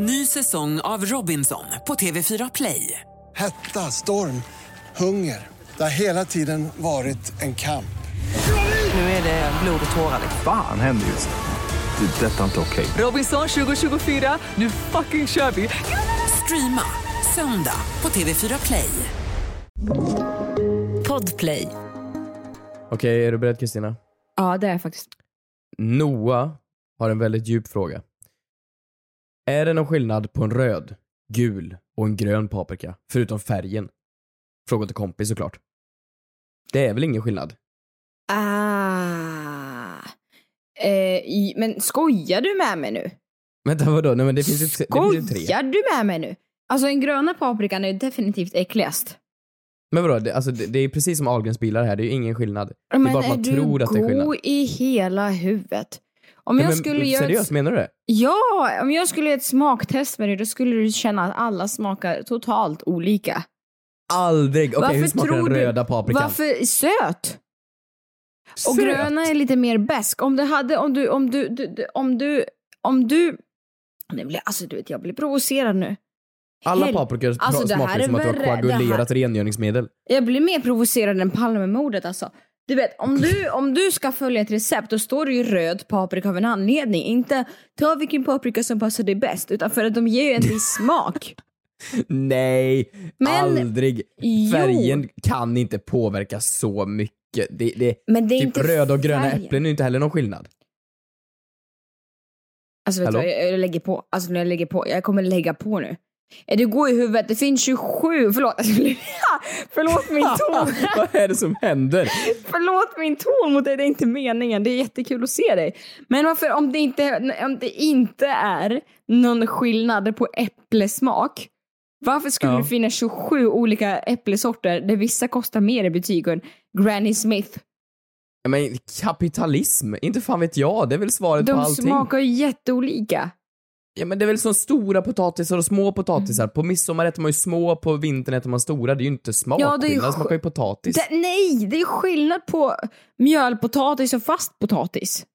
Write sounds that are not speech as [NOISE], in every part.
Ny säsong av Robinson på TV4 Play. Hetta, storm, hunger. Det har hela tiden varit en kamp. Nu är det blod och tårar. Fan händer just nu. Det. är Detta är inte okej. Robinson 2024, nu fucking kör vi! Streama söndag på TV4 Play. Podplay. Okej, är du beredd Kristina? Ja, det är jag faktiskt. Noah har en väldigt djup fråga. Är det någon skillnad på en röd, gul och en grön paprika? Förutom färgen? Fråga till kompis såklart. Det är väl ingen skillnad? Ah. Eh, i- men skojar du med mig nu? Vänta vadå? Nej men det finns ju, tre- det finns ju tre. Skojar du med mig nu? Alltså den gröna paprikan är ju definitivt äckligast. Men vadå? Det, alltså, det, det är precis som Ahlgrens bilar här, det är ju ingen skillnad. Det är Men bara att man är tror att det är skillnad. god i hela huvudet? Om jag men, skulle göra seriöst, ett, menar du det? Ja, om jag skulle göra ett smaktest med dig då skulle du känna att alla smakar totalt olika. Aldrig! Okej, hur Varför smakar den röda paprikan? Varför söt? Och Söt? gröna är lite mer besk. Om du hade, om du, om du, du, om du, om du, blir, alltså du vet jag blir provocerad nu. Alla Hel- paprikor Alltså, smakar som att du har här- koagulerat rengöringsmedel. Jag blir mer provocerad än Palmemordet alltså. Du vet, om du, om du ska följa ett recept då står det ju röd paprika av en anledning. Inte ta vilken paprika som passar dig bäst, utan för att de ger ju en viss [LAUGHS] smak. Nej, Men- aldrig. Jo. Färgen kan inte påverka så mycket. Det, det, Men det är typ inte röda och gröna färgen. äpplen är inte heller någon skillnad. Alltså vet du Hallå? vad, jag, jag lägger på. Alltså när jag lägger på, jag kommer lägga på nu. Du god i huvudet? Det finns 27, förlåt. [LAUGHS] förlåt min [LAUGHS] ton. Vad är det som händer? förlåt min ton mot dig, det är inte meningen. Det är jättekul att se dig. Men varför, om det inte, om det inte är någon skillnad på äpplesmak, varför skulle Ja. det finnas 27 olika äpplesorter där vissa kostar mer i butiken? Granny Smith. Men kapitalism, inte fan vet jag. Det är väl svaret på De allting. smakar ju jätteolika. Ja men det är väl som stora potatisar och små potatisar. Mm. På midsommar äter man ju små, på vintern äter man stora. Det är ju inte smakskillnad, Ja, ju smakar ju potatis. Det, nej, det är skillnad på mjölpotatis och fast potatis.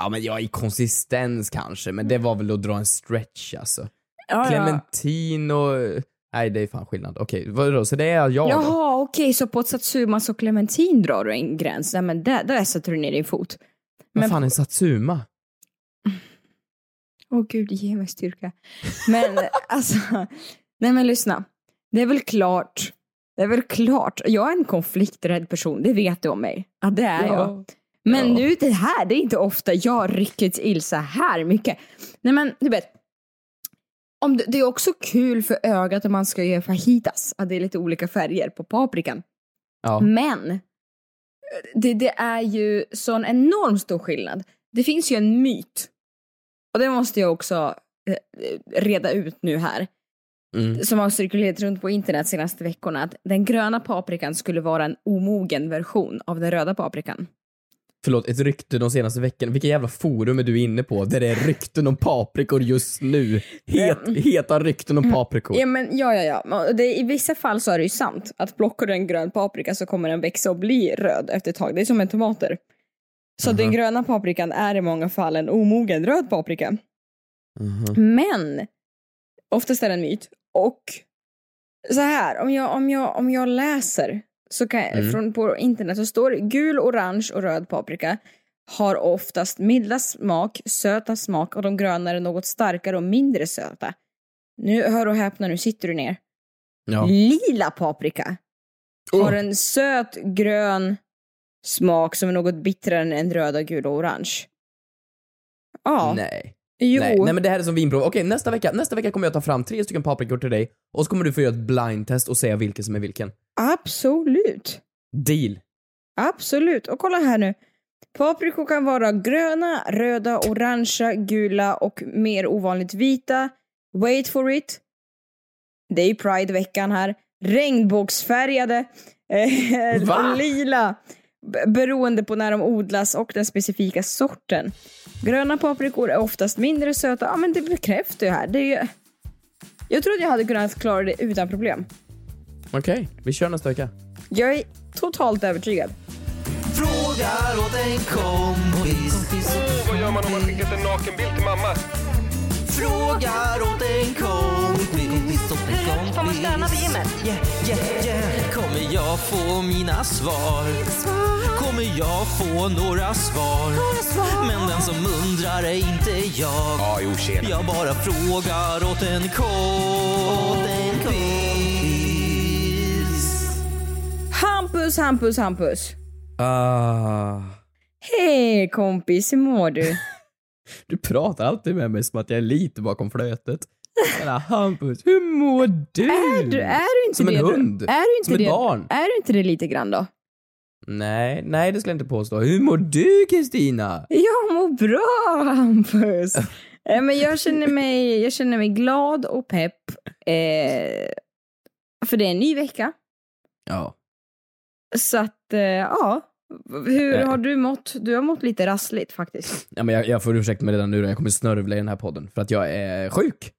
Ja men ja, i konsistens kanske, men det var väl att dra en stretch alltså. Ja, Clementin och... Nej, det är fan skillnad. Okej, vadå, så det är jag? Jaha, okej, så på satsumas och clementin drar du en gräns. Nej, men där, där sätter du ner din fot. Vad men- fan är satsuma? Åh gud, ge mig styrka. Men [LAUGHS] alltså, nej men lyssna. Det är väl klart, det är väl klart, jag är en konflikträdd person, det vet du om mig. Ja, det är jag. Men Ja. nu det här, det är inte ofta jag rycker till så här mycket. Nej men du vet, om det, det är också kul för ögat om man ska göra fajitas, att det är lite olika färger på paprikan. Ja. Men det, det är ju sån enormt stor skillnad. Det finns ju en myt. Och det måste jag också eh, reda ut nu här. Mm. Som har cirkulerat runt på internet senaste veckorna. Att den gröna paprikan skulle vara en omogen version av den röda paprikan. Förlåt, ett rykte de senaste veckorna. Vilka jävla forum är du inne på där det är rykten om paprikor just nu? Het, heta rykten om paprikor. Ja men ja ja ja. Det, I vissa fall så är det ju sant. Att plockar du en grön paprika så kommer den växa och bli röd efter ett tag. Det är som med tomater. Så den gröna paprikan är i många fall en omogen röd paprika. Mhm. Men oftast är det en myt. Och så här, om jag, om jag, om jag läser så kan Mm. från på internet så står det gul, orange och röd paprika har oftast milda smak, söta smak och de gröna är något starkare och mindre söta. Nu, hör och häpna, nu sitter du ner. Ja. Lila paprika har Oh. en söt grön smak som är något bittrare än röda, gul och orange. Ja, Nej. jo. Nej. Nej men det här är som vinprov. Okej, nästa vecka, nästa vecka kommer jag ta fram tre stycken paprikor till dig och så kommer du få göra ett blindtest och säga vilken som är vilken. Absolut. Deal. Absolut. Och kolla här nu. Paprikor kan vara gröna, röda, orangea, gula och mer ovanligt vita. Wait for it. Det är ju Pride-veckan här. Regnbågsfärgade, eh, [LAUGHS] Va? lila, beroende på när de odlas och den specifika sorten. Gröna paprikor är oftast mindre söta. Ja, men det bekräftar ju här. Det är ju... Jag tror att jag hade kunnat klara det utan problem. Okej, vi kör nästa vecka. Jag är totalt övertygad. Frågar åt en kompis. Vad gör man om man skickat en nakenbild till mamma? Frågar åt en Stanna vid gymmet. Yeah, yeah, yeah. Kommer jag få mina svar? Kommer jag få några svar? Men den som undrar är inte jag. Ja, jo, tjena. Jag bara frågar åt en kompis. Hampus, Hampus, Hampus. Ah. Hej kompis, hur mår du? [LAUGHS] Du pratar alltid med mig som att jag är lite bakom flötet. Jävla Hampus, hur mår du? Är du, är du inte Som en det? hund. Är du inte Som ett det? barn. Är du inte det lite grann då? Nej, nej det skulle jag inte påstå. Hur mår du Kristina? Jag mår bra Hampus. Eh, Men jag känner mig, jag känner mig glad och pepp. Eh, för det är en ny vecka. Ja. Så att, eh, ja. Hur Eh. har du mått? Du har mått lite rassligt faktiskt. ja men jag, jag får ursäkta mig redan nu då, jag kommer snörvla i den här podden för att jag är sjuk.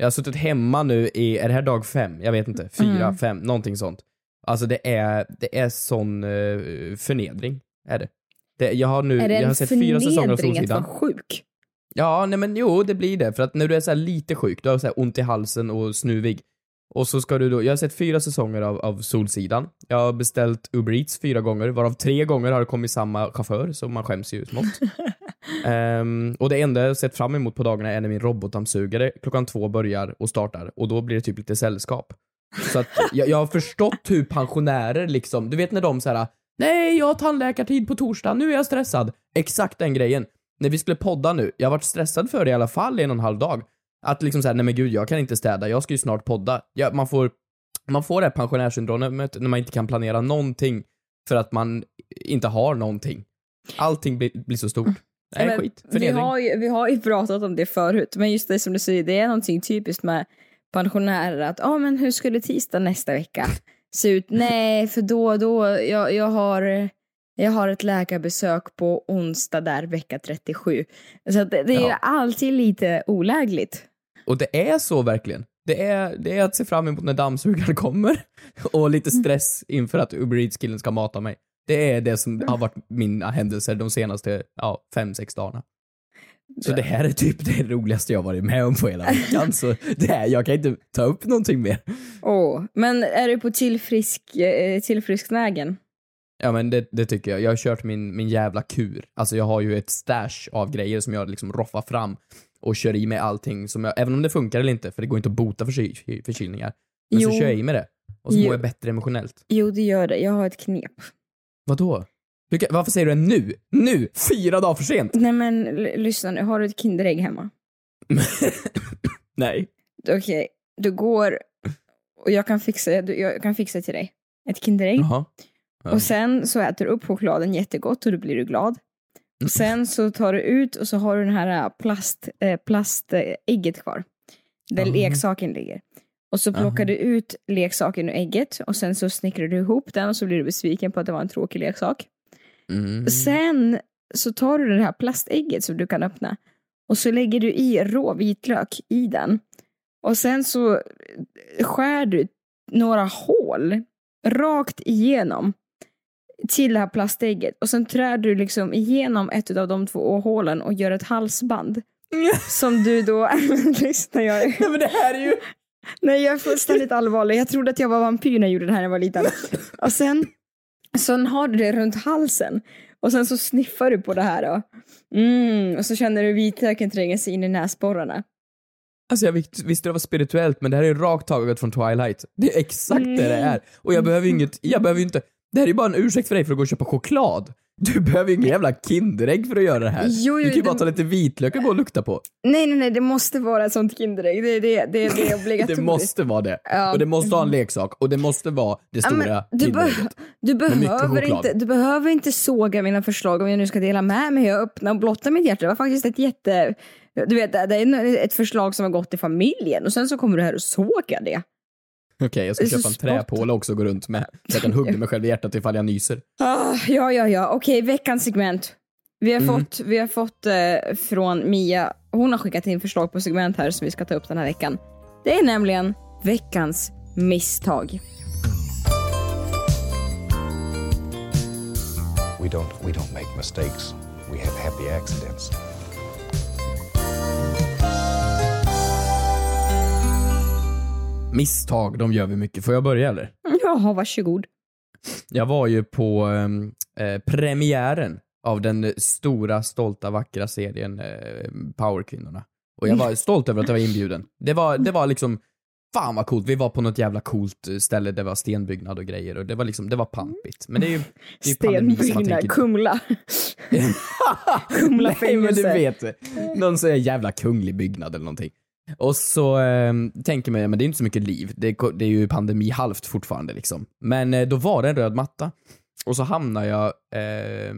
Jag har suttit hemma nu i, är det här dag fem? Jag vet inte. Fyra, Mm. fem, någonting sånt. Alltså det är, det är sån uh, förnedring, är det. det jag har nu, är det jag har en sett fyra säsonger av förnedring att Solsidan. vara sjuk? Ja, nej men jo, det blir det. För att när du är så här lite sjuk, du har så ont i halsen och snuvig. Och så ska du då, jag har sett fyra säsonger av, av Solsidan. Jag har beställt Uber Eats fyra gånger, varav tre gånger har det kommit samma chaufför, så man skäms ju smått. [LAUGHS] Ehm, och det enda jag har sett fram emot på dagarna är när min robotdammsugare klockan två börjar och startar, och då blir det typ lite sällskap. Så att jag, jag har förstått hur pensionärer liksom, du vet när de så här Nej, jag har tandläkartid på torsdag, nu är jag stressad. Exakt den grejen. När vi skulle podda nu, jag har varit stressad för det i alla fall i en och en halv dag. Att liksom såhär, nej men gud, jag kan inte städa, jag ska ju snart podda. Ja, man får, man får det här pensionärssyndromet när man inte kan planera någonting för att man inte har någonting. Allting blir, blir så stort. [LAUGHS] Nej, Men skit. vi, Förnedring. har ju, vi har ju pratat om det förut, men just det som du säger, det är någonting typiskt med pensionärer att, ja ah, men hur skulle tisdag nästa vecka se ut? [LAUGHS] Nej, för då, då, jag, jag har jag har ett läkarbesök på onsdag där vecka 37. Så det, det är Ja. alltid lite olägligt. Och det är så verkligen. Det är, det är att se fram emot när dammsugaren [LAUGHS] kommer och lite stress inför att Uber Eats-killen ska mata mig. Det är det som har varit mina händelser de senaste, ja, fem, sex dagarna. Så det här är typ det roligaste jag varit med om på hela veckan, så det här, jag kan inte ta upp någonting mer. Åh, men är du på tillfrisk, eh, tillfrisknägen? Ja men det, det tycker jag. Jag har kört min, min jävla kur. Alltså jag har ju ett stash av grejer som jag liksom roffar fram och kör i mig allting som jag, även om det funkar eller inte, för det går inte att bota förky, förkylningar. Men Jo. så kör jag i mig det. Och så Jo. mår jag bättre emotionellt. Jo, det gör det. Jag har ett knep. Vadå? Kan- Varför säger du det nu? Nu! Fyra dagar för sent! Nej men lyssna nu, har du ett Kinderägg hemma? [LAUGHS] Nej. Okej, du går och jag kan fixa, du- jag kan fixa till dig. Ett Kinderägg. Jaha. Ja. Och sen så äter du upp chokladen jättegott och då blir du glad. Och sen så tar du ut och så har du den här plast, eh, plastägget kvar. Där Ah. leksaken ligger. Och så plockar Aha. du ut leksaken ur ägget och sen så snickrar du ihop den och så blir du besviken på att det var en tråkig leksak. Mm. Sen så tar du det här plastägget som du kan öppna och så lägger du i rå vitlök i den. Och sen så skär du några hål rakt igenom till det här plastägget och sen trär du liksom igenom ett av de två hålen och gör ett halsband. [LAUGHS] Som du då, [LAUGHS] lyssna jag Nej men det här är ju... nej jag är fullständigt allvarlig, jag trodde att jag var vampyr när jag gjorde det här när jag var liten. [LAUGHS] Och sen, sen har du det runt halsen och sen så sniffar du på det här då. Mm, och så känner du vitlöken tränga sig in i näsborrarna. Alltså jag visste visste det var spirituellt men det här är ju rakt taget från Twilight. Det är exakt det det är. Och jag behöver ju inget, jag behöver ju inte, det här är ju bara en ursäkt för dig för att gå och köpa choklad. Du behöver ju ingen jävla Kinderägg för att göra det här. Jo, du jo, kan ju bara det- ta lite vitlök och gå och lukta på. Nej, nej, nej, det måste vara ett sånt Kinderägg. Det, det, det, det är [LAUGHS] obligatoriskt. Det måste vara det. Ja. Och det måste ha en leksak och det måste vara det Ja, stora du, be du, behöver inte, du behöver inte såga mina förslag om jag nu ska dela med mig. Jag öppnar och blottar mitt hjärta. Det var faktiskt ett jätte... Du vet, det är ett förslag som har gått i familjen och sen så kommer du här och sågar det. Okej, jag ska köpa en träpåle också och gå runt med. Så jag kan hugga mig själv i hjärtat ifall jag nyser. Ah, ja, ja, ja. Okej, veckans segment. Vi har Mm. fått, vi har fått eh, från Mia, hon har skickat in förslag på segment här som vi ska ta upp den här veckan. Det är nämligen veckans misstag. We don't we don't make mistakes. We have happy accidents. Misstag, de gör vi mycket. Får jag börja eller? Jaha, varsågod. Jag var ju på ehm, eh, premiären av den stora, stolta, vackra serien eh, Powerkvinnorna. Och jag var stolt över att jag var inbjuden. Det var, det var liksom, fan vad coolt. Vi var på något jävla coolt ställe, det var stenbyggnad och grejer och det var liksom, det var pampigt. Men det är ju, det är Stenbyggnad, tänker... Kumla. [LAUGHS] Kumla Nej men du vet, någon sån jävla kunglig byggnad eller någonting. Och så eh, tänker man, ja, men det är inte så mycket liv, det är, det är ju pandemi halvt fortfarande liksom. Men eh, då var det en röd matta. Och så hamnar jag eh,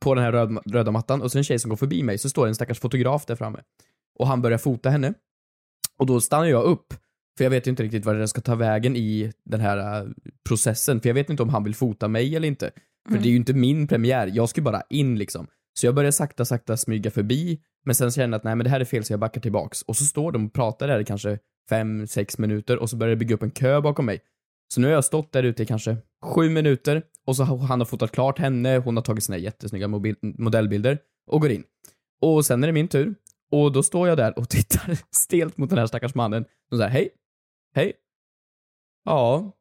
på den här röd, röda mattan och så en tjej som går förbi mig, så står det en stackars fotograf där framme. Och han börjar fota henne. Och då stannar jag upp, för jag vet ju inte riktigt vad det ska ta vägen i den här eh, processen, för jag vet inte om han vill fota mig eller inte. För det är ju inte min premiär, jag ska ju bara in liksom. Så jag börjar sakta, sakta smyga förbi, men sen känner jag att nej men det här är fel så jag backar tillbaks. Och så står de och pratar där i kanske fem, sex minuter och så börjar det bygga upp en kö bakom mig. Så nu har jag stått där ute i kanske sju minuter och så har han har fotat klart henne, hon har tagit sina jättesnygga mobil- modellbilder och går in. Och sen är det min tur. Och då står jag där och [LAUGHS] tittar stelt mot den här stackars mannen och säger hej, hej. Ja,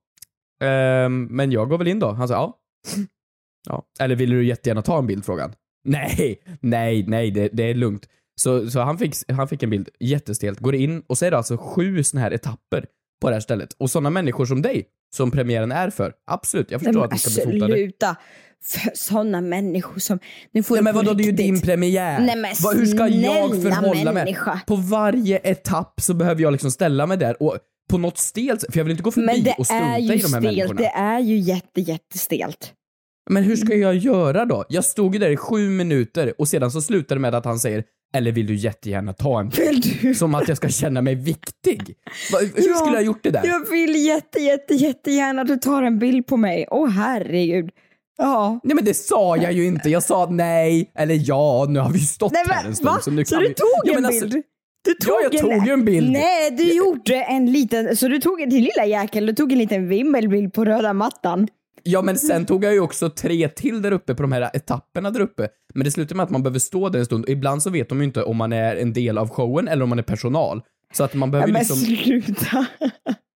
ehm, men jag går väl in då? Han säger, ja. [LAUGHS] ja. Eller vill du jättegärna ta en bild? Frågan. Nej, nej, nej, det, det är lugnt. Så, så han, fick, han fick en bild, jättestelt, går in och så är det alltså sju såna här etapper på det här stället. Och sådana människor som dig, som premiären är för, absolut, jag förstår Nej, att men ni ska bli fotade. sluta. För sådana människor som... Nu får Ja, men vadå, det är ju din premiär. Nej, men Vad- Hur ska jag förhålla människa. mig? På varje etapp så behöver jag liksom ställa mig där och på något stelt för jag vill inte gå förbi Men det och strunta är i ju de här stelt. människorna. Det är ju jätte, jättestelt. Men hur ska jag göra då? Jag stod ju där i sju minuter och sedan så slutade det med att han säger eller vill du jättegärna ta en Vill du? Som att jag ska känna mig viktig. Hur Ja, skulle jag ha gjort det där? Jag vill jätte, jätte, jättegärna att du tar en bild på mig. Åh herregud. Ja. Nej men det sa jag ju inte. Jag sa nej, eller ja, nu har vi stått Nej, här men, en stund. va? Så, nu Så du vi... tog Ja, en alltså- bild? Du Ja, jag tog ju en bild. Nej, du gjorde en liten... Så du tog en till lilla jäkel, du tog en liten vimmelbild på röda mattan. Ja men sen tog jag ju också tre till där uppe på de här etapperna där uppe. Men det slutar med att man behöver stå där en stund och ibland så vet de ju inte om man är en del av showen eller om man är personal. Så att man Ja, behöver men liksom... sluta.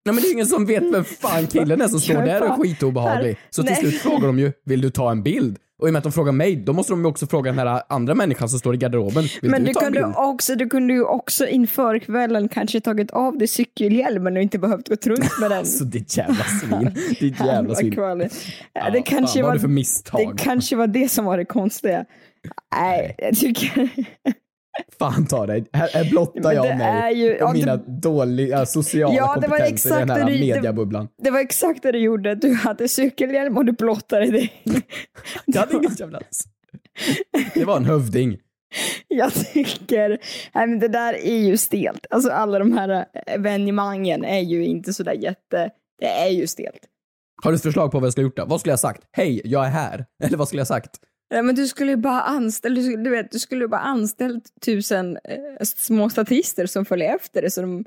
Nej men det är ingen som vet vem fan killen är som står Ja, där och är skitobehaglig. Så till slut frågar de ju, vill du ta en bild? Och i och med att de frågar mig, då måste de ju också fråga den här andra människan som står i garderoben, vill Men du du kunde, också, du kunde ju också inför kvällen kanske tagit av dig cykelhjälmen och inte behövt gå runt med den. Alltså ditt jävla svin. Ditt jävla svin. kvaligt. Ja, det kanske fan, var, du för misstag? det kanske var det som var det konstiga. Nej, jag tycker... Fan ta dig. Här, här blottar jag det mig ju- och det- mina dåliga sociala Ja, det var kompetenser i den här det du- det- mediabubblan. Det var exakt det du gjorde. Du hade cykelhjälm och du blottade dig. [LAUGHS] Jag hade inget jävla... Det var en hövding. Jag tycker, nej men det där är ju stelt. Alltså alla de här evenemangen är ju inte sådär jätte, det är ju stelt. Har du ett förslag på vad jag skulle ha gjort då? Vad skulle jag ha sagt? Hej, jag är här. Eller vad skulle jag ha sagt? Nej, men du skulle ju bara anställa, du, skulle- du vet, du skulle bara anställt tusen eh, små statister som följer efter dig. Så de,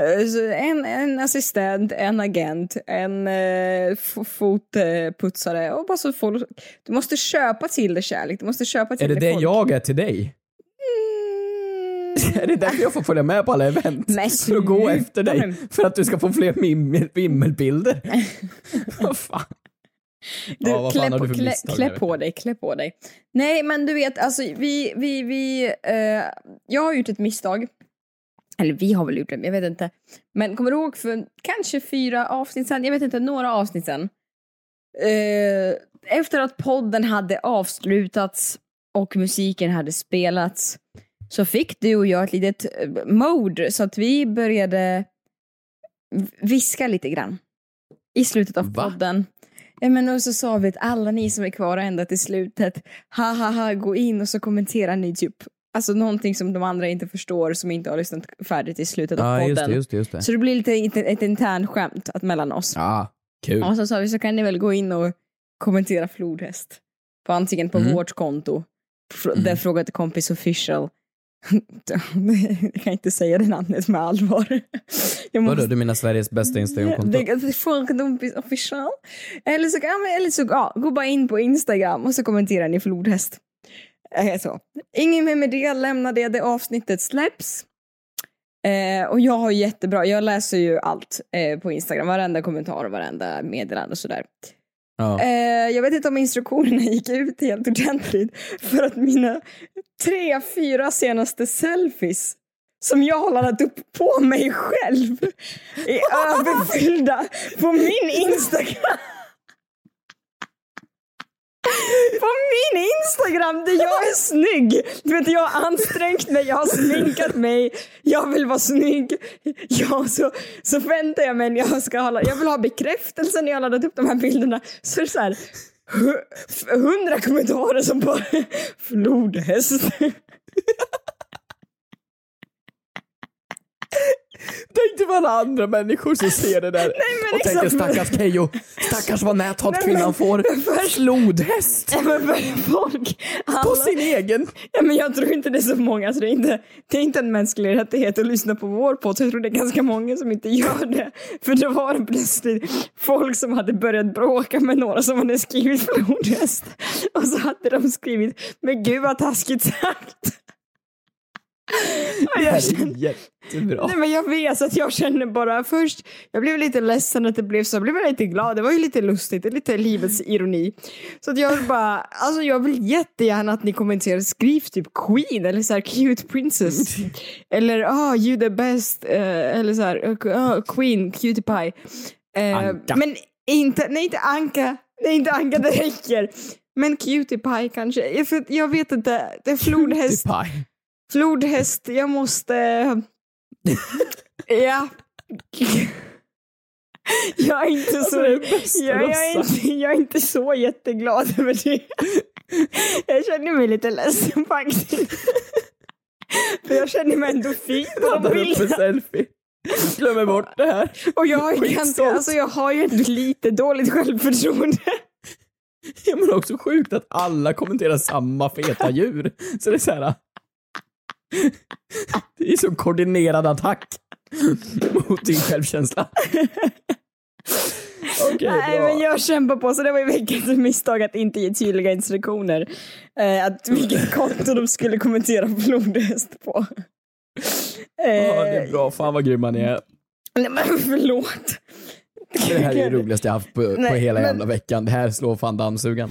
eh, så en, en assistent, en agent, en eh, fotputsare och bara så folk. Du måste köpa till det kärlek, du måste köpa till Är det det folk. jag är till dig? [LAUGHS] Är det därför jag får följa med på alla event? Men [LAUGHS] för att gå efter dig? För att du ska få fler mimmel- vimmelbilder? [LAUGHS] Vad fan? Du, Ja, klä, på, du klä, klä på dig, klä på dig. Nej, men du vet, alltså vi, vi, vi, eh, jag har gjort ett misstag. Eller vi har väl gjort det, jag vet inte. Men kommer du ihåg för kanske fyra avsnitt sen, jag vet inte, några avsnitt sen. Eh, efter att podden hade avslutats och musiken hade spelats så fick du och jag ett litet eh, mode så att vi började viska lite grann. I slutet av Va? podden. Men och så sa vi att alla ni som är kvar ända till slutet, ha ha ha, gå in och så kommenterar ni typ, alltså någonting som de andra inte förstår som inte har lyssnat färdigt i slutet av Ja, podden. just det, just det, just det. Så det blir lite ett, internt skämt att mellan oss. Ja, kul. Och så sa vi så kan ni väl gå in och kommentera flodhäst. På antingen på Mm. vårt konto, Mm. där fråga till kompis official. Jag kan inte säga det namnet med allvar. Jag Vadå, du menar Sveriges bästa Instagramkonto? official. Eller så, eller så ja, gå bara in på Instagram och så kommenterar ni flodhäst. Eh, Så. Ingen mer med det, lämna det, det avsnittet släpps. Eh, och jag har jättebra, jag läser ju allt eh, på Instagram, varenda kommentar och varenda meddelande och sådär. Ja. Eh, jag vet inte om instruktionerna [LAUGHS] gick ut helt ordentligt för att mina tre, fyra senaste selfies som jag har laddat upp på mig själv är [LAUGHS] överfyllda på min Instagram. På min Instagram där jag är snygg. Du vet, jag har ansträngt mig, jag har sminkat mig, jag vill vara snygg. Ja, så, så väntar jag mig när jag ska hålla, jag vill ha bekräftelse när jag har laddat upp de här bilderna. Så är det så här, hundra kommentarer som bara flodhäst. Tänk dig alla andra människor som ser det där [LAUGHS] men och tänker liksom- stackars Keyyo, stackars vad Nej, näthatkvinnan men- får. för- Flodhäst Ja, men för folk, på alla, sin egen. ja, men jag tror inte det är så många, alltså det, är inte, det är inte en mänsklig rättighet att lyssna på vår podd, så jag tror det är ganska många som inte gör det. För det var plötsligt folk som hade börjat bråka med några som hade skrivit flodhäst. Och så hade de skrivit, men gud vad taskigt sagt. Det jag här är jättebra. Nej men jag vet att jag känner bara först, jag blev lite ledsen att det blev så, jag blev lite glad, det var ju lite lustigt, det är lite livets ironi. Så att jag bara, alltså jag vill jättegärna att ni kommenterar, skriv typ Queen eller så här cute princess. [LAUGHS] eller ah you the best, eh, eller så här ah, Queen, cutie pie. Eh. Men inte, nej inte Anka, nej inte Anka det räcker. Men cutie pie kanske, jag, för, jag vet inte, det är flodhäst. Pie. Flodhäst, jag måste... ja. Jag är inte Alltså, så... bästa jag, jag, är inte, jag är inte så jätteglad över det. Jag känner mig lite ledsen faktiskt. För jag känner mig ändå fin på de Laddar upp en bilderna. selfie. Glömmer bort det här. Och jag har, ju alltså jag har ju ändå lite dåligt självförtroende. Ja, men också sjukt att alla kommenterar samma feta djur. Så det är så här. Det är som koordinerad attack mot din självkänsla. Okej, Nej men jag kämpar på, så det var ju veckans misstag att inte ge tydliga instruktioner. Eh, att vilket konto de skulle kommentera flodhäst på. Eh, Ja, det är bra. Fan vad grymma ni är. Nej men förlåt. Det här är det roligaste jag haft på, på Nej, hela men- jävla veckan. Det här slår fan dammsugan.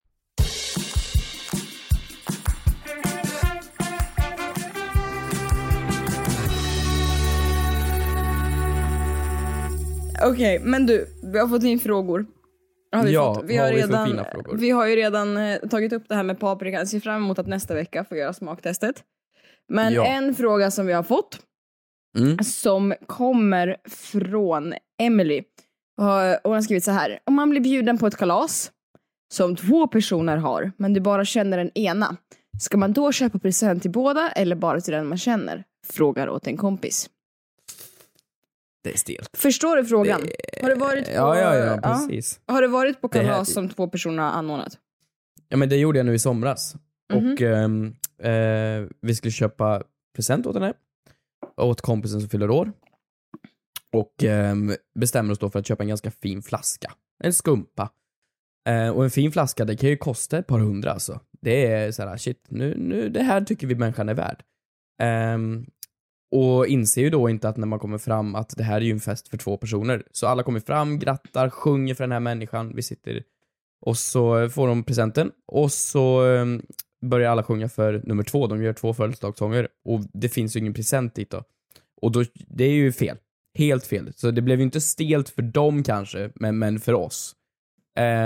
Okej, men du, vi har fått in frågor. Har vi Ja, fått. Vi har, har vi redan, fina frågor? vi har ju redan eh, tagit upp det här med paprika. Jag ser fram emot att nästa vecka få göra smaktestet. Men Ja. en fråga som vi har fått, Mm. som kommer från Emily. Och hon har skrivit så här. Om man blir bjuden på ett kalas som två personer har, men du bara känner den ena. Ska man då köpa present till båda eller bara till den man känner? Frågar åt en kompis. Det är stelt. Förstår du frågan? Har du varit på, Ja, ja, ja, precis. Har du varit på Det kalas som två personer har anordnat? Ja men det gjorde jag nu i somras. Mhm. Och ehm, eh, vi skulle köpa present åt henne. Åt kompisen som fyller år. Och ehm, bestämmer oss då för att köpa en ganska fin flaska. En skumpa. Eh, och en fin flaska, det kan ju kosta ett par hundra alltså. Det är såhär, shit, nu, nu, det här tycker vi människan är värd. Ehm, och inser ju då inte att när man kommer fram att det här är ju en fest för två personer. Så alla kommer fram, grattar, sjunger för den här människan. Vi sitter och så får de presenten och så ehm, börjar alla sjunga för nummer två. De gör två födelsedagssånger och det finns ju ingen present dit då. Och då, det är ju fel. Helt fel. Så det blev ju inte stelt för dem kanske, men, men för oss.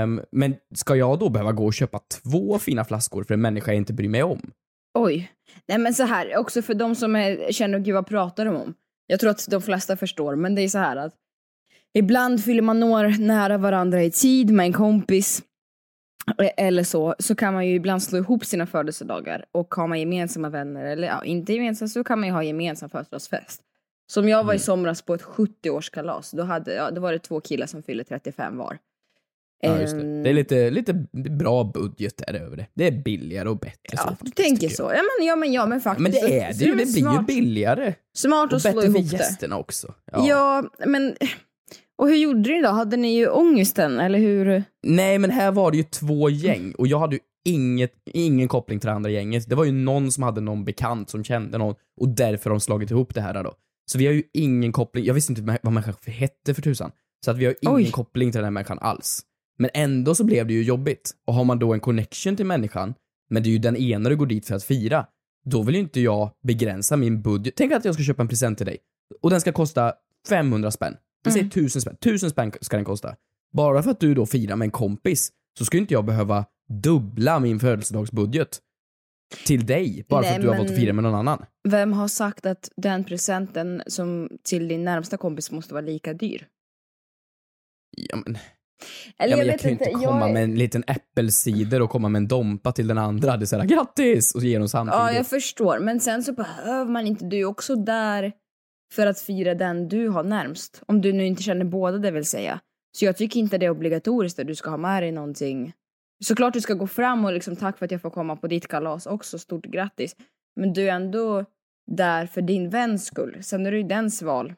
Um, men ska jag då behöva gå och köpa två fina flaskor för en människa jag inte bryr mig om? Oj. Nej men så här, också för de som är, känner, gud vad pratar de om? Jag tror att de flesta förstår, men det är så här att ibland fyller man år nära varandra i tid med en kompis e- eller så, så kan man ju ibland slå ihop sina födelsedagar och har man gemensamma vänner, eller ja, inte gemensamma, så kan man ju ha gemensam födelsedagsfest. Som jag var i somras på ett 70-årskalas, då, hade, ja, då var det två killar som fyllde 35 var. Ja, just det. Ehm, det är lite, lite bra budget där över det. Det är billigare och bättre så. Ja, du faktiskt, tänker så. Ja men, ja men, ja, men faktiskt. Men det är så- det ju. så Det blir ju billigare. Smart Och att slå bättre för ihop det. gästerna också. Ja. men... Och hur gjorde ni då? Hade ni ju ångesten, eller hur? Nej, men här var det ju två gäng och jag hade ju inget, ingen koppling till det andra gänget. Det var ju någon som hade någon bekant som kände någon och därför har de slagit ihop det här då. Så vi har ju ingen koppling, jag visste inte vad människan hette för tusan. Så att vi har ingen Oj. koppling till den här människan alls. Men ändå så blev det ju jobbigt. Och har man då en connection till människan, men det är ju den ena du går dit för att fira, då vill ju inte jag begränsa min budget. Tänk att jag ska köpa en present till dig och den ska kosta 500 spänn. Vi säger 1000 spänn. 1000 spänn ska den kosta. Bara för att du då firar med en kompis så ska inte jag behöva dubbla min födelsedagsbudget till dig bara för Nej, att du har valt att fira med någon annan. Vem har sagt att den presenten som till din närmsta kompis måste vara lika dyr? Ja, men, Eller ja, jag, vet kan ju inte jag komma är- med en liten äppelcider och komma med en dompa till den andra. Det är såhär grattis! Och ge dem samtidigt. Ja, jag förstår. Men sen så behöver man inte, du är också där för att fira den du har närmst. Om du nu inte känner båda det vill säga. Så jag tycker inte det är obligatoriskt att du ska ha med dig någonting. Såklart du ska gå fram och liksom tack för att jag får komma på ditt kalas också, stort grattis. Men du är ändå där för din väns skull. Sen är det ju dens val.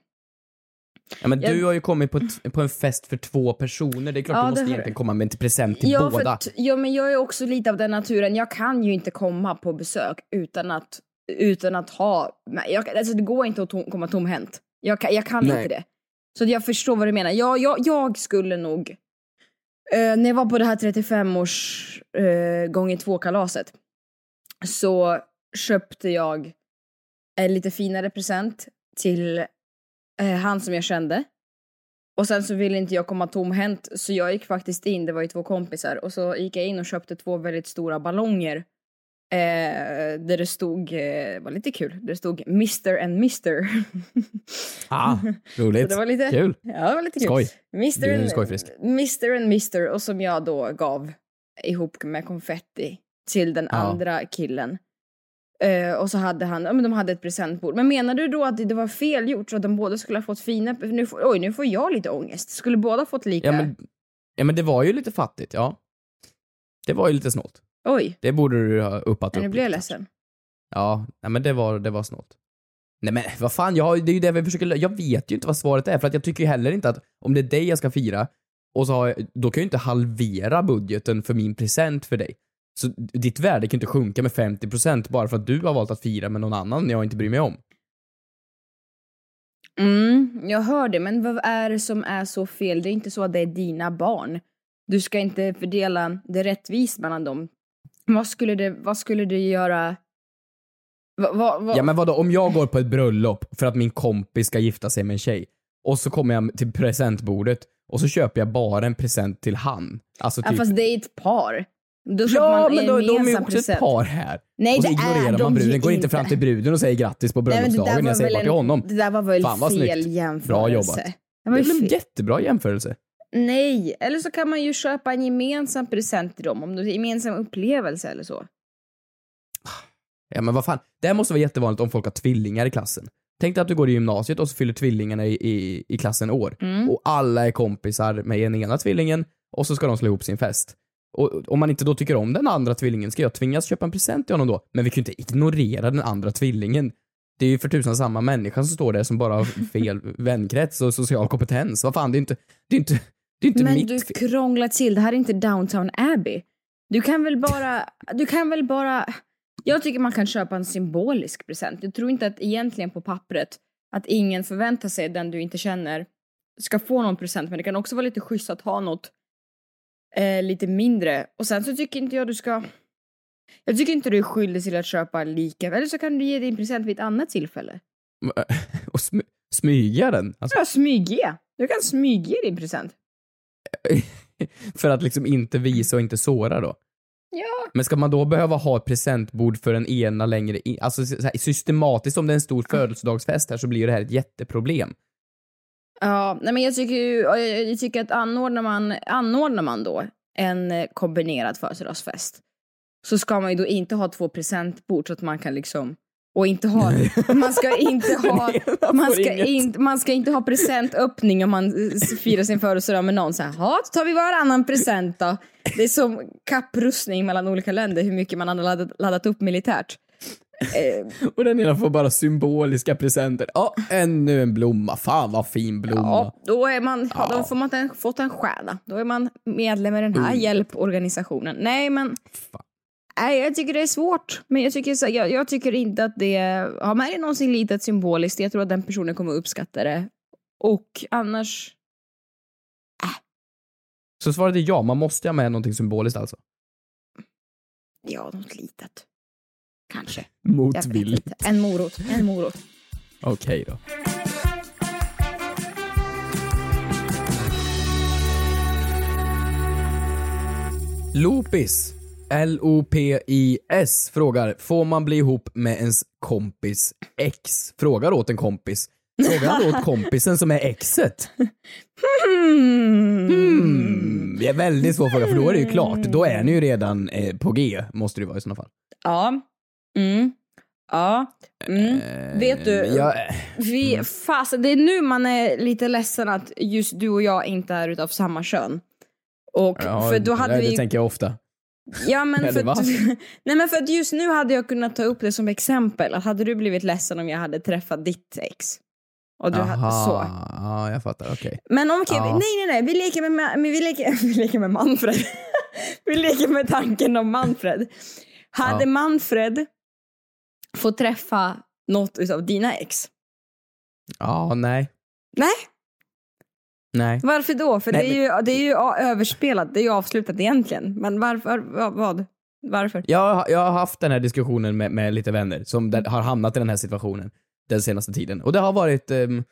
Ja, men Jag- du har ju kommit på, ett, på en fest för två personer. Det är klart Ja, du måste egentligen komma med en present till Ja, båda. ja, men jag är också lite av den naturen. Jag kan ju inte komma på besök utan att, utan att ha... Jag, alltså det går inte att tom, komma tomhänt. Jag, jag kan Nej. inte det. Så jag förstår vad du menar. Jag, jag, jag skulle nog... Eh, när jag var på det här 35-års eh, gånger två-kalaset så köpte jag en lite finare present till eh, han som jag kände. Och sen så ville inte jag komma tomhänt så jag gick faktiskt in, det var ju två kompisar, och så gick jag in och köpte två väldigt stora ballonger. Eh, där det stod, eh, var lite kul, där det stod Mr and Mr. [LAUGHS] Ah, roligt. Så det var lite, Kul. Ja, det var lite kul. Skoj. Mr and, skojfrisk. Mr and Mr och som jag då gav ihop med konfetti till den Ja. andra killen. Eh, och så hade han, ja men de hade ett presentbord. Men menar du då att det var fel gjort så att de båda skulle ha fått fina, nu får, oj nu får jag lite ångest. Skulle båda fått lika? Ja men, ja men det var ju lite fattigt, ja. Det var ju lite snålt. Oj, Det borde du ha uppat nu upp blir jag ledsen. Ja, nej men det var, det var snålt. Nej men vad fan, jag, det är ju det vi försöker Jag vet ju inte vad svaret är för att jag tycker ju heller inte att om det är dig jag ska fira och så har jag, då kan jag ju inte halvera budgeten för min present för dig. Så ditt värde kan inte sjunka med 50% bara för att du har valt att fira med någon annan jag inte bryr mig om. Mm, jag hör det, men vad är det som är så fel? Det är inte så att det är dina barn. Du ska inte fördela det rättvist mellan dem. Vad skulle det, vad skulle det göra? Va, va, va? Ja men vadå, om jag går på ett bröllop för att min kompis ska gifta sig med en tjej och så kommer jag till presentbordet och så köper jag bara en present till han. Alltså ja, typ... fast det är ett par. Då Ja, men en då, de är ju också present. ett par här. Nej, och så det ignorerar är man de bruden. Går inte fram till bruden och säger grattis på det bröllopsdagen. Jag säger bara till honom. Det där var väl Fan, vad fel snyggt. jämförelse. Bra jobbat. Det Det var väl en jättebra jämförelse. Nej, eller så kan man ju köpa en gemensam present till dem. Om det är en gemensam upplevelse eller så. Ja men vad fan, det här måste vara jättevanligt om folk har tvillingar i klassen. Tänk dig att du går i gymnasiet och så fyller tvillingarna i, i, i klassen år. Mm. Och alla är kompisar med den ena tvillingen och så ska de slå ihop sin fest. Och om man inte då tycker om den andra tvillingen, ska jag tvingas köpa en present till honom då? Men vi kan ju inte ignorera den andra tvillingen. Det är ju för tusan samma människa som står där som bara har [LAUGHS] fel vänkrets och social kompetens. Vad fan, det är inte, det är inte, det är inte Men mitt du krånglar till, det här är inte Downtown Abbey. Du kan väl bara, du kan väl bara, jag tycker man kan köpa en symbolisk present. Jag tror inte att egentligen på pappret att ingen förväntar sig den du inte känner ska få någon present, men det kan också vara lite schysst att ha något eh, lite mindre. Och sen så tycker inte jag du ska, jag tycker inte du är skyldig till att köpa lika, eller så kan du ge din present vid ett annat tillfälle. [LAUGHS] Och smy, smyga den. Alltså, Ja, smyg ge. Du kan smyga din present. [LAUGHS] för att liksom inte visa och inte såra då. Ja. Men ska man då behöva ha ett presentbord för den ena längre in, alltså systematiskt om det är en stor födelsedagsfest här så blir det här ett jätteproblem. Ja, nej men jag tycker ju, jag tycker att anordnar man, anordnar man då en eh, kombinerad födelsedagsfest så ska man ju då inte ha två presentbord så att man kan liksom och inte ha, [LAUGHS] man ska inte [LAUGHS] ha, man ska, inte, man ska inte ha presentöppning om man firar sin födelsedag med någon så här, ja, då tar vi varannan present då. Det är som kapprustning mellan olika länder hur mycket man har laddat, laddat upp militärt. Eh, Och den ena får bara symboliska presenter. Ja, ännu en blomma. Fan vad fin blomma. Ja, då är man, ja. då får man en, fått en stjärna. Då är man medlem i den här Mm. hjälporganisationen. Nej, men nej, jag tycker det är svårt. Men jag tycker, jag, jag tycker inte att det, har med det någonsin litet symboliskt, jag tror att den personen kommer uppskatta det. Och annars, Så svaret är ja, man måste ha med någonting symboliskt alltså. ja, något litet. Kanske. Motvilligt. En morot. En morot. Okej då. Lopis, L-O-P-I-S, frågar Får man bli ihop med ens kompis ex? Frågar åt en kompis. Frågar han åt kompisen som är exet? Hmm. Det är väldigt svår fråga för då är det ju klart. Då är ni ju redan eh, på G, måste det vara i sådana fall. Ja. Mm. Ja. Mm. Vet du, Eh, ja, vi, fast, det är nu man är lite ledsen att just du och jag inte är utav samma kön. Och Ja, för då hade det, vi... det tänker jag ofta. Ja men [LAUGHS] för, att, [LAUGHS] nej men för att just nu hade jag kunnat ta upp det som exempel. Att hade du blivit ledsen om jag hade träffat ditt ex? Och du hade så. Ja, jag fattar. Okej. Men om, okej, Ja. nej nej nej, vi leker med, men vi leker, [LAUGHS] vi leker med Manfred. vi leker med tanken om Manfred. Hade Ja. Manfred fått träffa något utav dina ex? Ja, nej. Nej, Nej. varför då? För Nej, det, är ju, det är ju överspelat, det är ju avslutat egentligen. Men varför? va- Vad? Varför? Jag, har- jag har haft den här diskussionen med, med lite vänner som där, har hamnat i den här situationen den senaste tiden. Och det har varit ehm,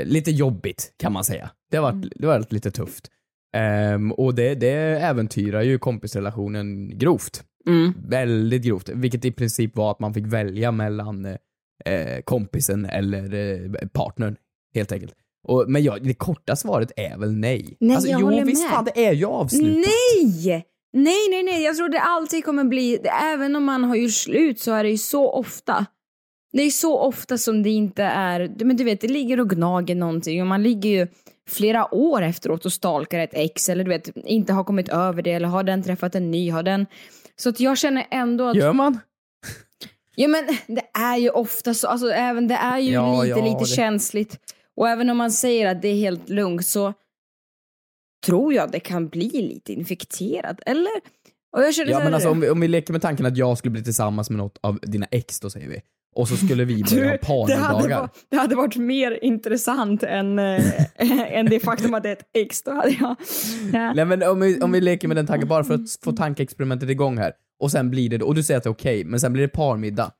lite jobbigt kan man säga. Det har varit, det har varit lite tufft. Ehm, och det, det äventyrar ju kompisrelationen grovt. Mm. Väldigt grovt. Vilket i princip var att man fick välja mellan eh, kompisen eller eh, partnern. Helt enkelt. Och, men ja, det korta svaret är väl nej. Nej, alltså, jag jo, håller visst med. fan, det är ju avslutat. Nej! Nej, nej, nej. Jag tror det alltid kommer bli, även om man har gjort slut så är det ju så ofta. Det är så ofta som det inte är, men du vet, det ligger och gnager någonting och man ligger ju flera år efteråt och stalkar ett ex eller du vet, inte har kommit över det eller har den träffat en ny, har den... Så att jag känner ändå att... Gör man? Ja men det är ju ofta så, alltså även det är ju Ja, lite, ja, lite det- känsligt. Och även om man säger att det är helt lugnt så tror jag det kan bli lite infekterat, eller? Och jag känner Ja men alltså om vi, om vi leker med tanken att jag skulle bli tillsammans med något av dina ex då säger vi. Och så skulle vi börja ha det, hade parmiddagar. varit, det hade varit mer intressant än, äh, [LAUGHS] än det faktum att det är ett ex. Då hade jag... Ja. Nej men om vi, om vi leker med den tanken bara för att få tankeexperimentet igång här. Och sen blir det, och du säger att det är okej, men sen blir det parmiddag.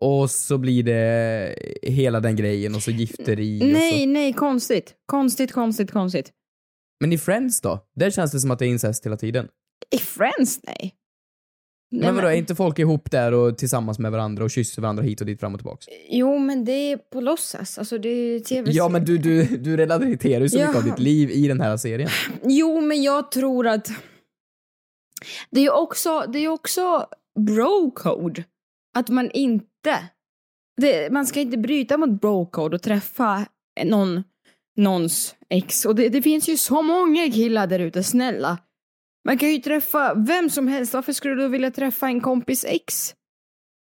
Och så blir det hela den grejen och så gifteri Nej, så. nej, konstigt. Konstigt, konstigt, konstigt. Men i Friends då? Där känns det som att det är incest hela tiden. I Friends, nej. Nej, Men vadå, är inte folk ihop där och tillsammans med varandra och kysser varandra hit och dit fram och tillbaks? Jo, men det är på låtsas. Alltså det är tv Ja men du, du, du relaterar ju så mycket av ditt liv i den här serien. Jo, men jag tror att det är ju också, det är också bro-code. Att man inte, det, man ska inte bryta mot bro-code och träffa någon, någons ex. Och det, det finns ju så många killar där ute, snälla. Man kan ju träffa vem som helst. Varför skulle du vilja träffa en kompis ex?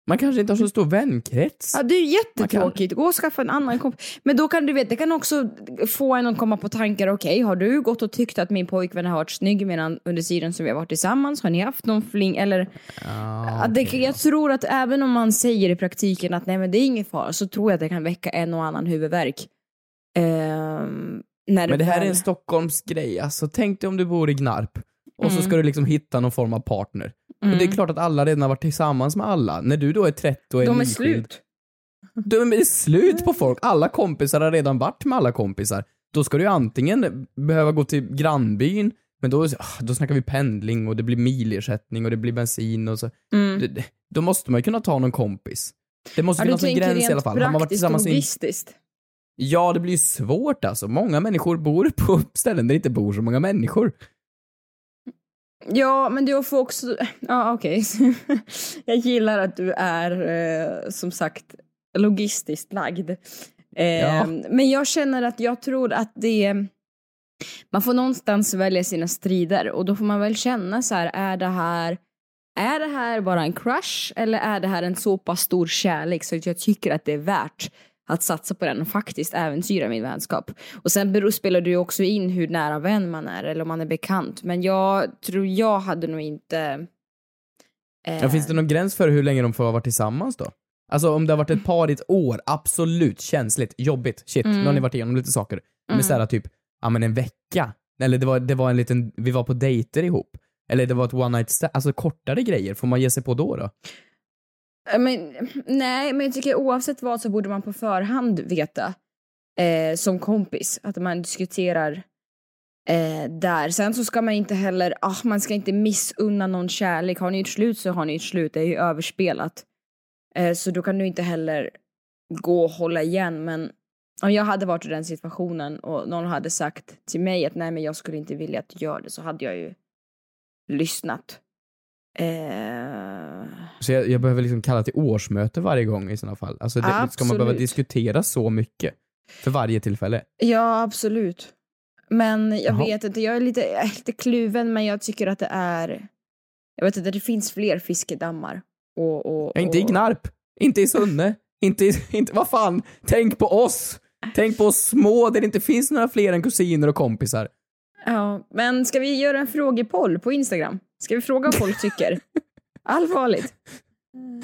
Man kanske inte har så stor vänkrets. Ja, det är ju jättetråkigt. Gå och skaffa en annan kompis. Men då kan du vet, det kan också få en att komma på tankar. Okej, har du gått och tyckt att min pojkvän har varit snygg medan under tiden som vi har varit tillsammans? Har ni haft någon fling? Eller, Ah, Ja, det, jag tror att även om man säger i praktiken att nej men det är ingen fara så tror jag att det kan väcka en och annan huvudvärk. När Men det här är en Stockholmsgrej, alltså tänk dig om du bor i Gnarp och så Mm. ska du liksom hitta någon form av partner. Och det är Mm. klart att alla redan har varit tillsammans med alla. När du då är 30 och är De är nyskild- slut. De är slut på [LAUGHS] folk. Alla kompisar har redan varit med alla kompisar. Då ska du antingen behöva gå till grannbyn, Men då, ah, då snackar vi pendling och det blir milersättning och det blir bensin och så. Mm. Då måste man ju kunna ta någon kompis. Det måste Ja, finnas en gräns i alla fall. Har man varit tillsammans i... Ja, det blir ju svårt alltså. Många människor bor på [LAUGHS] ställen där det inte bor så många människor. Ja, men du får också... Ja, okej. [LAUGHS] Jag gillar att du är, eh, som sagt, logistiskt lagd. Eh, Ja. Men jag känner att jag tror att det... Man får någonstans välja sina strider och då får man väl känna så här, är det här... Är det här bara en crush eller är det här en så pass stor kärlek så att jag tycker att det är värt att satsa på den och faktiskt äventyra min vänskap. Och sen beror, spelar det ju också in hur nära vän man är eller om man är bekant. Men jag tror jag hade nog inte... eh, Ja, finns det någon gräns för hur länge de får varit tillsammans då? Alltså om det har varit ett par i ett år, absolut känsligt, jobbigt, shit, Mm. nu har ni varit igenom lite saker. Men Mm. såhär typ, ja men en vecka. Eller det var, det var en liten, vi var på dejter ihop. Eller det var ett one night stand, alltså kortare grejer, får man ge sig på då då? Eh, men, nej, men jag tycker oavsett vad så borde man på förhand veta eh, som kompis att man diskuterar eh, där. Sen så ska man inte heller, ah, man ska inte missunna någon kärlek. Har ni ett slut så har ni ett slut, det är ju överspelat. Eh, så då kan du inte heller gå och hålla igen. Men om jag hade varit i den situationen och någon hade sagt till mig att nej men jag skulle inte vilja att du gör det så hade jag ju lyssnat. Eh, Så jag, jag behöver liksom kalla till årsmöte varje gång i sådana fall. Alltså det, ska man behöva diskutera så mycket? För varje tillfälle? Ja, absolut. Men jag Jaha. vet inte, jag är lite, jag är lite kluven men jag tycker att det är... Jag vet inte, det finns fler fiskedammar. Och, och, Ja, inte i och- Gnarp, inte i Sunne, [LAUGHS] inte i, inte, vad fan, tänk på oss! Tänk på oss små där det inte finns några fler än kusiner och kompisar. Ja, men ska vi göra en frågepoll på Instagram? Ska vi fråga vad folk [LAUGHS] tycker? Allvarligt.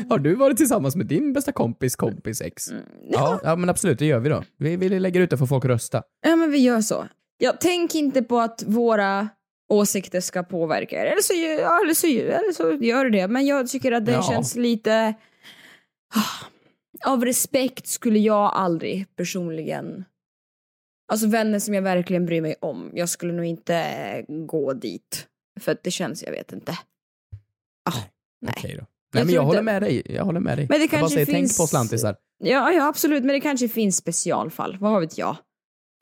Har du varit tillsammans med din bästa kompis kompis ex? Ja, ja men absolut, det gör vi då. Vi, vi lägger ut det för folk att rösta. Ja, men vi gör så. Jag tänk inte på att våra åsikter ska påverka er. Eller så, gör- ja, eller så, eller så gör det. Men jag tycker att det Ja. känns lite... Ah, Av respekt skulle jag aldrig personligen... Alltså vänner som jag verkligen bryr mig om. Jag skulle nog inte gå dit. För att det känns, jag vet inte. Ah, nej. Okej då. Nej Jag men jag tror håller inte- med dig, jag håller med dig. Men det jag bara kanske säger, finns- tänk på slantisar. Ja, ja, absolut. Men det kanske finns specialfall. Vad vet jag?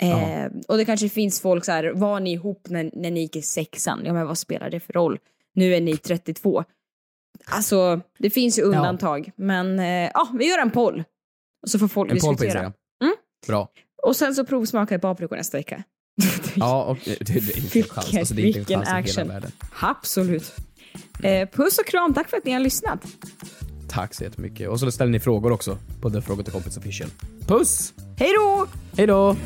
Eh, och det kanske finns folk så här, var ni ihop när, när ni gick i sexan? Ja, men vad spelar det för roll? Nu är ni 32. Alltså, det finns ju undantag. Men eh, ja, vi gör en poll. Och så får folk En poll på diskutera. Instagram. Mm. Bra. Och sen så provsmakar jag paprikor nästa vecka. [LAUGHS] Ja, och det, det är inte en chans. Alltså, det är inte en chans i hela action. världen. Absolut. Eh, puss och kram, tack för att ni har lyssnat. Tack så jättemycket. Och så ställer ni frågor också på The Fråga till Kompis Official. Puss! Hej då! Hej då!